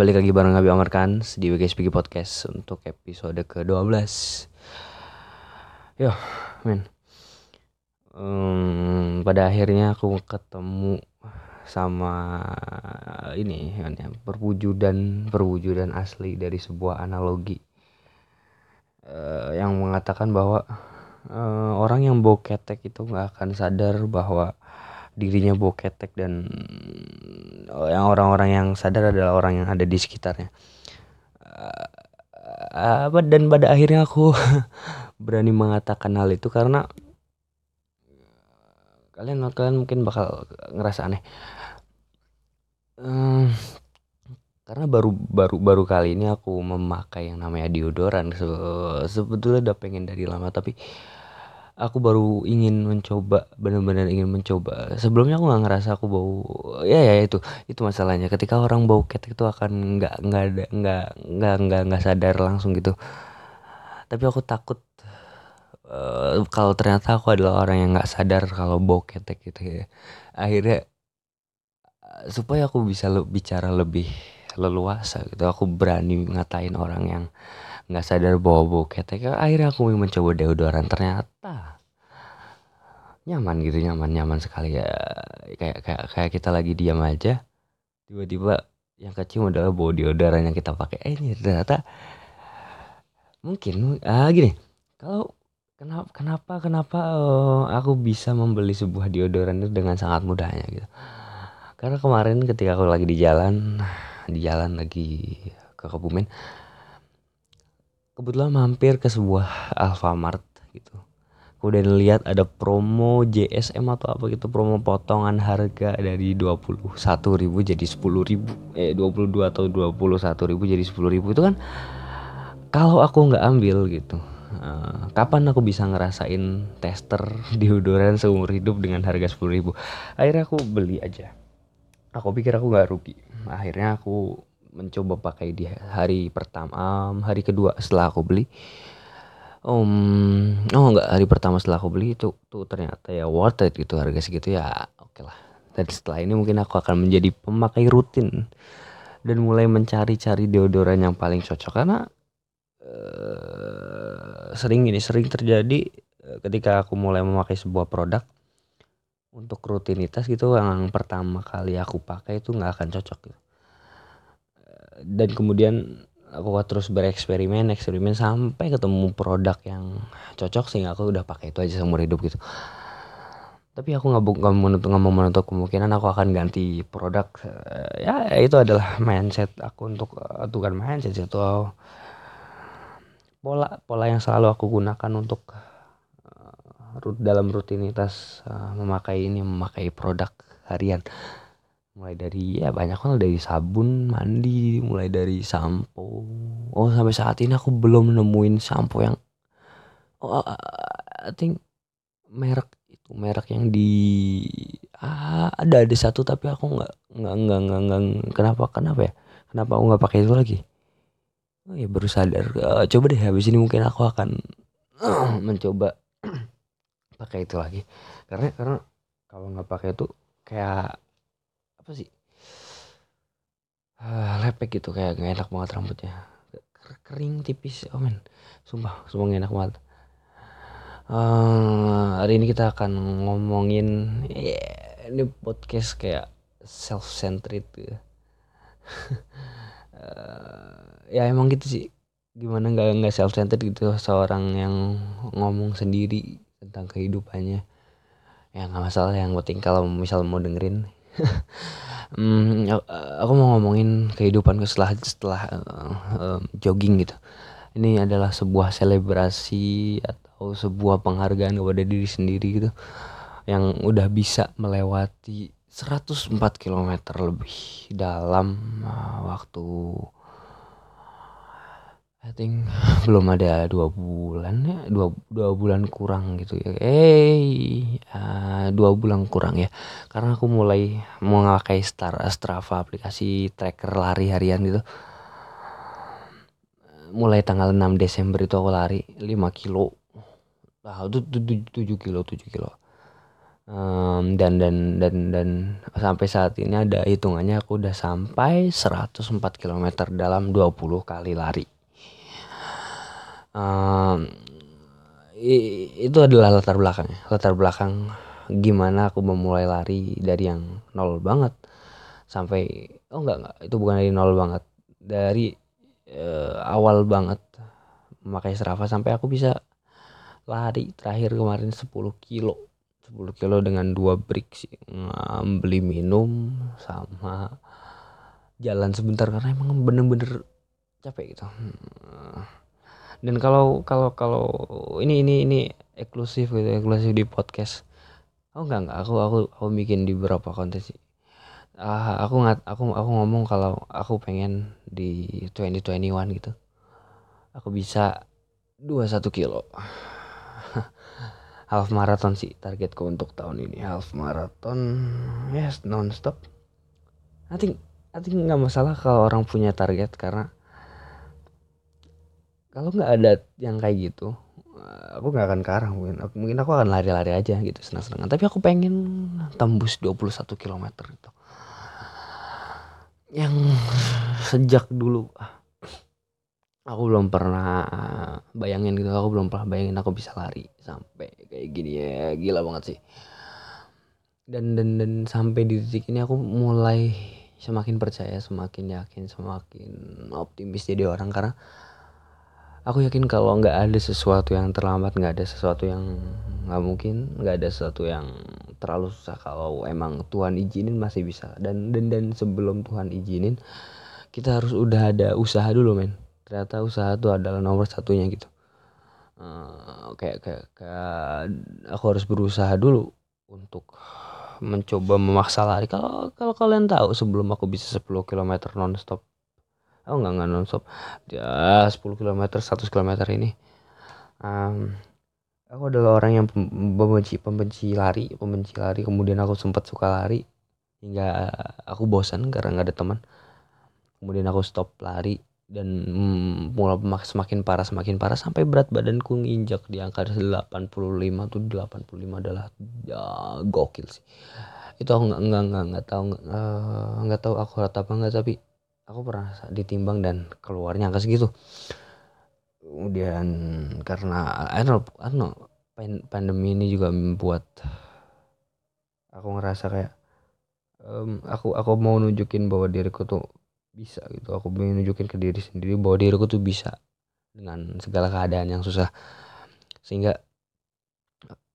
balik lagi bareng Abi Amar Kans di WGSPG Podcast untuk episode ke-12 Yo, men. Um, Pada akhirnya aku ketemu sama ini kan ya, perwujudan perwujudan asli dari sebuah analogi uh, yang mengatakan bahwa uh, orang yang bau ketek itu nggak akan sadar bahwa dirinya bau ketek dan oh, yang orang-orang yang sadar adalah orang yang ada di sekitarnya. Uh, apa dan pada akhirnya aku berani mengatakan hal itu karena kalian kalian mungkin bakal ngerasa aneh. Um, karena baru baru baru kali ini aku memakai yang namanya deodoran. Se sebetulnya udah pengen dari lama tapi aku baru ingin mencoba benar-benar ingin mencoba. Sebelumnya aku nggak ngerasa aku bau ya ya itu itu masalahnya. Ketika orang bau ketek itu akan nggak nggak ada nggak nggak nggak nggak sadar langsung gitu. Tapi aku takut uh, kalau ternyata aku adalah orang yang nggak sadar kalau bau ketek gitu ya. Akhirnya supaya aku bisa le bicara lebih leluasa gitu aku berani ngatain orang yang nggak sadar bawa bau ketek akhirnya aku mencoba deodoran. Ternyata nyaman gitu nyaman nyaman sekali. Ya kayak kayak kayak kita lagi diam aja tiba-tiba yang kecil adalah bau deodoran yang kita pakai. Eh ini ternyata mungkin ah gini. Kalau kenapa kenapa kenapa uh, aku bisa membeli sebuah deodoran itu dengan sangat mudahnya gitu? Karena kemarin ketika aku lagi di jalan di jalan lagi ke Kebumen kebetulan mampir ke sebuah Alfamart gitu. Kemudian lihat ada promo JSM atau apa gitu promo potongan harga dari 21.000 jadi 10.000 eh 22 atau 21.000 jadi 10.000 itu kan kalau aku nggak ambil gitu uh, kapan aku bisa ngerasain tester deodoran seumur hidup dengan harga 10.000 akhirnya aku beli aja. Aku pikir aku nggak rugi. Akhirnya aku mencoba pakai di hari pertama um, hari kedua setelah aku beli. Um, oh enggak hari pertama setelah aku beli itu tuh ternyata ya worth it gitu harga segitu ya oke lah. Dan setelah ini mungkin aku akan menjadi pemakai rutin dan mulai mencari-cari deodoran yang paling cocok. Karena uh, sering ini sering terjadi uh, ketika aku mulai memakai sebuah produk untuk rutinitas gitu yang pertama kali aku pakai itu nggak akan cocok gitu dan kemudian aku terus bereksperimen eksperimen sampai ketemu produk yang cocok sehingga aku udah pakai itu aja seumur hidup gitu. Tapi aku nggak nggak menutup nggak mau menutup kemungkinan aku akan ganti produk ya itu adalah mindset aku untuk itu kan mindset itu pola pola yang selalu aku gunakan untuk uh, dalam rutinitas memakai ini memakai produk harian mulai dari ya banyak kan dari sabun mandi mulai dari sampo. Oh sampai saat ini aku belum nemuin sampo yang oh I think merek itu merek yang di ah, ada ada satu tapi aku nggak nggak nggak nggak nggak kenapa kenapa ya? Kenapa aku nggak pakai itu lagi? Oh ya baru sadar. Uh, coba deh habis ini mungkin aku akan uh, mencoba pakai itu lagi. Karena karena kalau nggak pakai itu kayak apa sih? Uh, lepek gitu kayak gak enak banget rambutnya. Kering tipis oh men sumpah sumpah gak enak banget. Uh, hari ini kita akan ngomongin yeah, ini podcast kayak self centered gitu. uh, ya emang gitu sih. Gimana nggak nggak self centered gitu seorang yang ngomong sendiri tentang kehidupannya. Ya nggak masalah yang penting kalau misal mau dengerin hmm, aku mau ngomongin kehidupanku setelah setelah uh, uh, jogging gitu. Ini adalah sebuah selebrasi atau sebuah penghargaan kepada diri sendiri gitu yang udah bisa melewati 104 km lebih dalam uh, waktu I think belum ada dua bulan ya dua, dua bulan kurang gitu ya. Eh uh, dua bulan kurang ya. Karena aku mulai memakai Star Strava aplikasi tracker lari harian gitu. Mulai tanggal 6 Desember itu aku lari 5 kilo. Nah itu 7 kilo 7 kilo. Um, dan dan dan dan sampai saat ini ada hitungannya aku udah sampai 104 km dalam 20 kali lari um, itu adalah latar belakangnya. Latar belakang gimana aku memulai lari dari yang nol banget sampai oh enggak enggak. Itu bukan dari nol banget. Dari uh, awal banget. Memakai Strava sampai aku bisa lari. Terakhir kemarin 10 kilo. 10 kilo dengan dua break sih. Beli minum sama jalan sebentar karena emang bener-bener capek gitu dan kalau kalau kalau ini ini ini eksklusif gitu eksklusif di podcast. Oh enggak enggak. Aku aku aku bikin di beberapa konten sih. Uh, aku nggak aku aku ngomong kalau aku pengen di 2021 gitu. Aku bisa 21 kilo. Half marathon sih targetku untuk tahun ini. Half marathon yes non stop I think nggak masalah kalau orang punya target karena kalau nggak ada yang kayak gitu aku nggak akan ke arah mungkin aku, mungkin aku akan lari-lari aja gitu senang-senang. Tapi aku pengen tembus 21 km itu yang sejak dulu aku belum pernah bayangin gitu aku belum pernah bayangin aku bisa lari sampai kayak gini ya. Gila banget sih. Dan dan dan sampai di titik ini aku mulai semakin percaya semakin yakin semakin optimis jadi orang. Karena aku yakin kalau nggak ada sesuatu yang terlambat nggak ada sesuatu yang nggak mungkin nggak ada sesuatu yang terlalu susah kalau emang Tuhan izinin masih bisa. Dan dan dan sebelum Tuhan izinin kita harus udah ada usaha dulu men. Ternyata usaha itu adalah nomor satunya gitu. Uh, kayak, kayak kayak aku harus berusaha dulu untuk mencoba memaksa lari. Kalau kalau kalian tahu sebelum aku bisa 10 km nonstop oh enggak enggak nonstop. Ya 10 km 100 km ini. Um, aku adalah orang yang pembenci pembenci lari pembenci lari. Kemudian aku sempat suka lari hingga aku bosan karena nggak ada teman. Kemudian aku stop lari dan mm, mulai semakin parah semakin parah sampai berat badanku nginjak di angka 85 tuh 85 adalah ya, gokil sih. Itu aku nggak nggak nggak nggak tahu nggak uh, tahu aku rata apa nggak tapi aku pernah ditimbang dan keluarnya angka segitu. Kemudian karena I don't know, I don't know pandemi ini juga membuat aku ngerasa kayak um, aku aku mau nunjukin bahwa diriku tuh bisa gitu. Aku mau nunjukin ke diri sendiri bahwa diriku tuh bisa dengan segala keadaan yang susah. Sehingga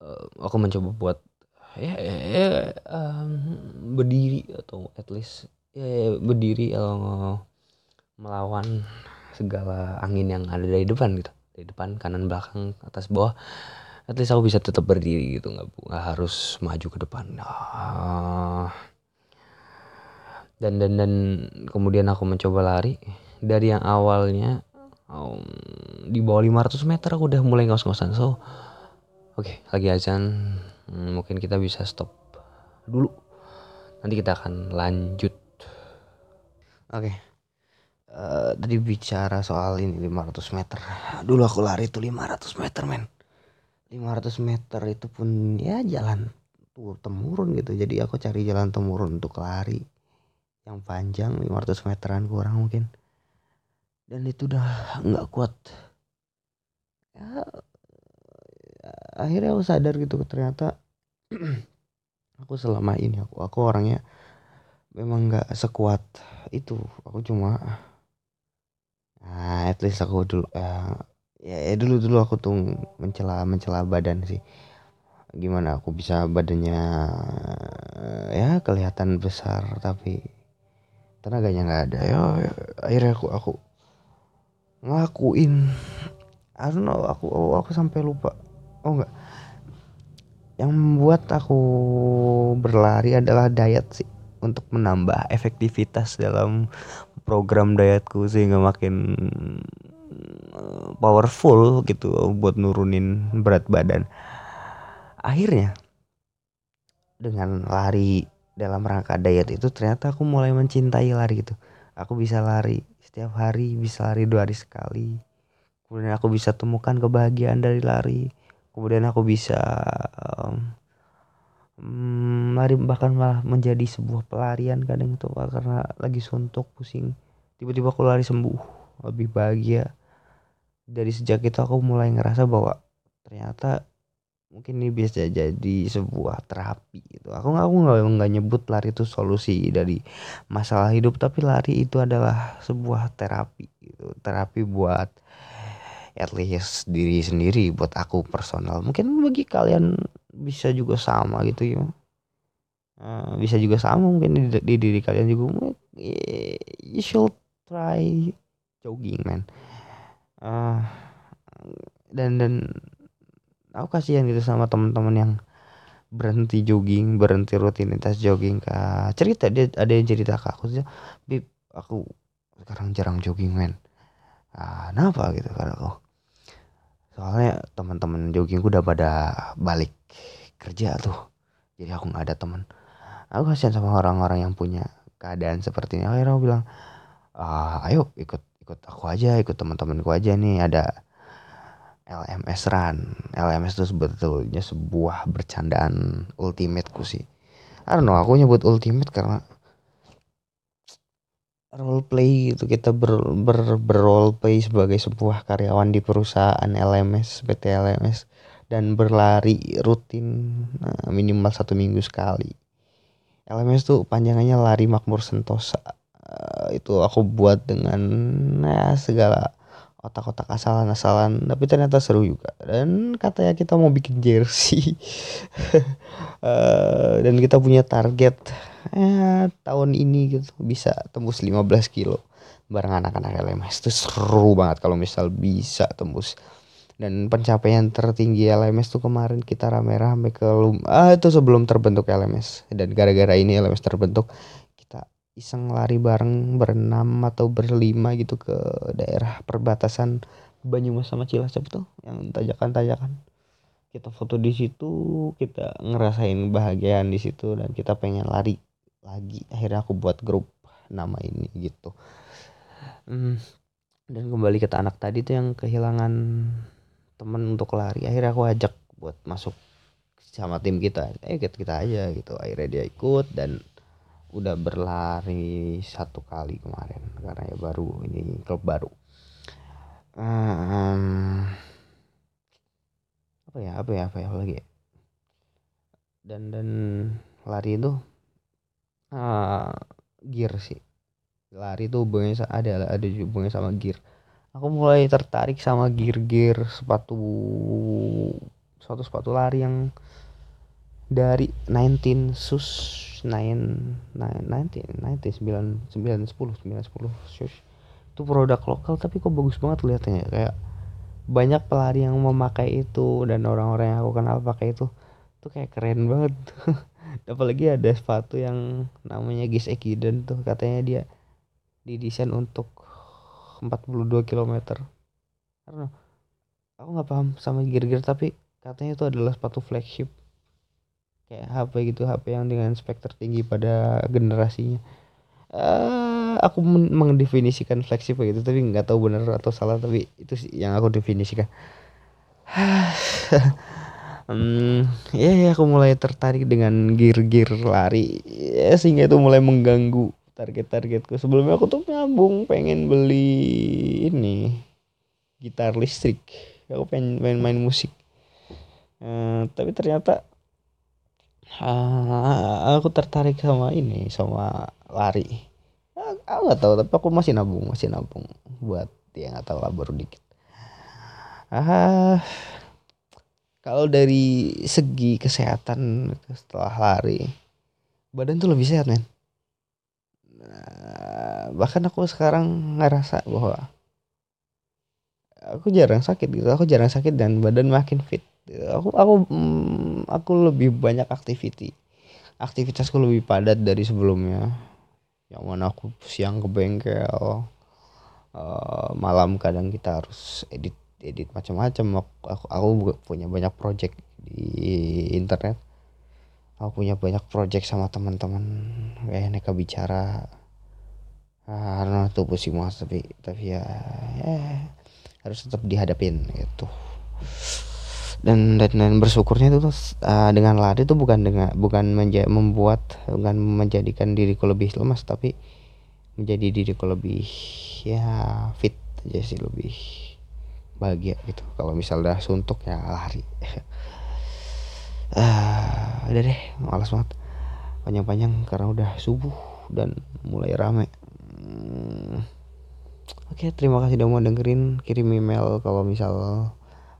uh, aku mencoba buat ya, ya, ya um, berdiri atau at least ya, ya berdiri uh, melawan segala angin yang ada dari depan gitu. Dari depan kanan belakang atas bawah. At least aku bisa tetap berdiri gitu. Nggak nggak harus maju ke depan. Ah. dan dan dan kemudian aku mencoba lari. Dari yang awalnya um, di bawah 500 meter aku udah mulai ngos-ngosan. So oke okay, lagi azan. Hmm, mungkin kita bisa stop dulu. Nanti kita akan lanjut oke. Okay. Uh, tadi bicara soal ini 500 meter. Dulu aku lari tuh 500 meter men. 500 meter itu pun ya jalan tuh temurun gitu. Jadi aku cari jalan temurun untuk lari yang panjang 500 meteran kurang mungkin. Dan itu udah nggak kuat. Ya, akhirnya aku sadar gitu ternyata aku selama ini aku aku orangnya memang nggak sekuat itu aku cuma Nah, at least aku dulu uh, ya, ya dulu dulu aku tuh mencela mencela badan sih. Gimana aku bisa badannya ya kelihatan besar tapi tenaganya nggak ada. Ya, ya akhirnya aku aku ngelakuin I don't know aku aku, aku sampai lupa. Oh enggak. Yang membuat aku berlari adalah diet sih untuk menambah efektivitas dalam program dietku sehingga makin eh, powerful gitu buat nurunin berat badan. Akhirnya dengan lari dalam rangka diet itu ternyata aku mulai mencintai lari gitu. Aku bisa lari setiap hari, bisa lari dua hari sekali. Kemudian aku bisa temukan kebahagiaan dari lari. Kemudian aku bisa um, lari bahkan malah menjadi sebuah pelarian kadang itu karena lagi suntuk pusing. Tiba-tiba aku lari sembuh lebih bahagia. Dari sejak itu aku mulai ngerasa bahwa ternyata mungkin ini bisa jadi sebuah terapi gitu. Aku aku nggak nggak nyebut lari itu solusi dari masalah hidup tapi lari itu adalah sebuah terapi gitu. Terapi buat at least diri sendiri buat aku personal. Mungkin bagi kalian bisa juga sama gitu ya uh, bisa juga sama mungkin di, di diri kalian juga. You should try jogging man. Uh, dan dan aku kasihan gitu sama teman-teman yang berhenti jogging berhenti rutinitas jogging kak. Cerita dia ada yang cerita ke aku sih. Bib aku sekarang jarang jogging men ah, kenapa gitu kan aku? Soalnya teman-teman joggingku udah pada balik kerja tuh. Jadi aku nggak ada teman aku kasihan sama orang-orang yang punya keadaan seperti ini akhirnya aku bilang ah, ayo ikut ikut aku aja ikut teman-temanku aja nih. Ada LMS Run. LMS itu sebetulnya sebuah bercandaan ultimate ku sih. I don't know aku nyebut ultimate karena role play gitu. Kita ber, ber, ber role play sebagai sebuah karyawan di perusahaan LMS PT LMS dan berlari rutin nah, minimal satu minggu sekali LMS tuh panjangannya lari makmur sentosa. Uh, itu aku buat dengan ya, segala otak-otak asalan-asalan tapi ternyata seru juga. Dan katanya kita mau bikin jersey. Uh, dan kita punya target eh, tahun ini gitu. Bisa tembus 15 kilo. Bareng anak-anak LMS itu seru banget kalau misal bisa tembus dan pencapaian tertinggi LMS tuh kemarin kita rame-rame ke ah itu sebelum terbentuk LMS dan gara-gara ini LMS terbentuk iseng lari bareng berenam atau berlima gitu ke daerah perbatasan Banyumas sama Cilacap tuh yang tajakan-tajakan kita foto di situ kita ngerasain bahagian di situ dan kita pengen lari lagi. Akhirnya aku buat grup nama ini gitu. Hmm, dan kembali ke anak tadi tuh yang kehilangan temen untuk lari. Akhirnya aku ajak buat masuk sama tim kita. Eh kita, kita aja gitu. Akhirnya dia ikut dan udah berlari satu kali kemarin. Karena ya baru ini klub baru. Um, apa ya apa ya apa ya lagi ya? dan dan lari itu uh, gear sih. Lari itu hubungannya ada ada hubungannya sama gear aku mulai tertarik sama gear-gear sepatu suatu sepatu lari yang dari 19 sus nine nine nineteen nineteen sembilan sembilan sepuluh sembilan sepuluh itu produk lokal tapi kok bagus banget lihatnya kayak banyak pelari yang memakai itu dan orang-orang yang aku kenal pakai itu. Tuh kayak keren banget. Apalagi ada sepatu yang namanya Gis Ekiden tuh. Katanya dia didesain untuk 42 km karena aku nggak paham sama gear-gear tapi katanya itu adalah sepatu flagship. Kayak HP gitu HP yang dengan spek tertinggi pada generasinya. Uh, aku mendefinisikan fleksibel gitu tapi nggak tahu benar atau salah tapi itu sih yang aku definisikan. Hmm, ya, ya aku mulai tertarik dengan gear-gear lari. Ya sehingga itu mulai mengganggu target-targetku. Sebelumnya aku tuh nyambung pengen beli ini gitar listrik. Aku pengen main main musik. Uh, tapi ternyata uh, aku tertarik sama ini sama lari. Aku nggak tahu tapi aku masih nabung masih nabung. Buat ya nggak tahu lah baru dikit. Ah kalau dari segi kesehatan setelah lari badan tuh lebih sehat men bahkan aku sekarang ngerasa bahwa aku jarang sakit gitu. Aku jarang sakit dan badan makin fit. Aku aku mm, aku lebih banyak aktiviti. Aktivitasku lebih padat dari sebelumnya. Yang mana aku siang ke bengkel uh, malam kadang kita harus edit edit macam-macam. Aku, aku aku punya banyak project di internet aku punya banyak project sama teman-teman. Kayak neka bicara. Karena tuh pusing banget tapi tapi ya, ya harus tetap dihadapin gitu. Dan dan, dan bersyukurnya itu uh, dengan lari itu bukan dengan bukan menja membuat bukan menjadikan diriku lebih lemas tapi menjadi diriku lebih ya fit aja sih lebih bahagia gitu. Kalau misal udah suntuk ya lari uh, udah deh malas banget. Panjang-panjang karena udah subuh dan mulai rame. Hmm. oke terima kasih udah mau dengerin. Kirim email kalau misal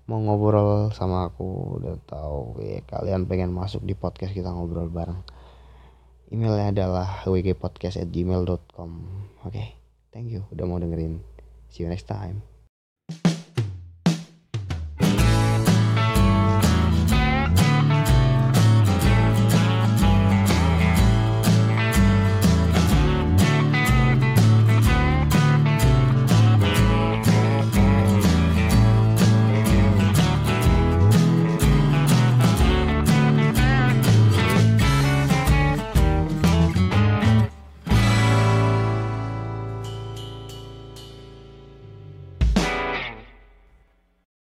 mau ngobrol sama aku. Udah tahu ya kalian pengen masuk di podcast kita ngobrol bareng. Emailnya adalah wgpodcast@gmail.com oke okay, thank you udah mau dengerin. See you next time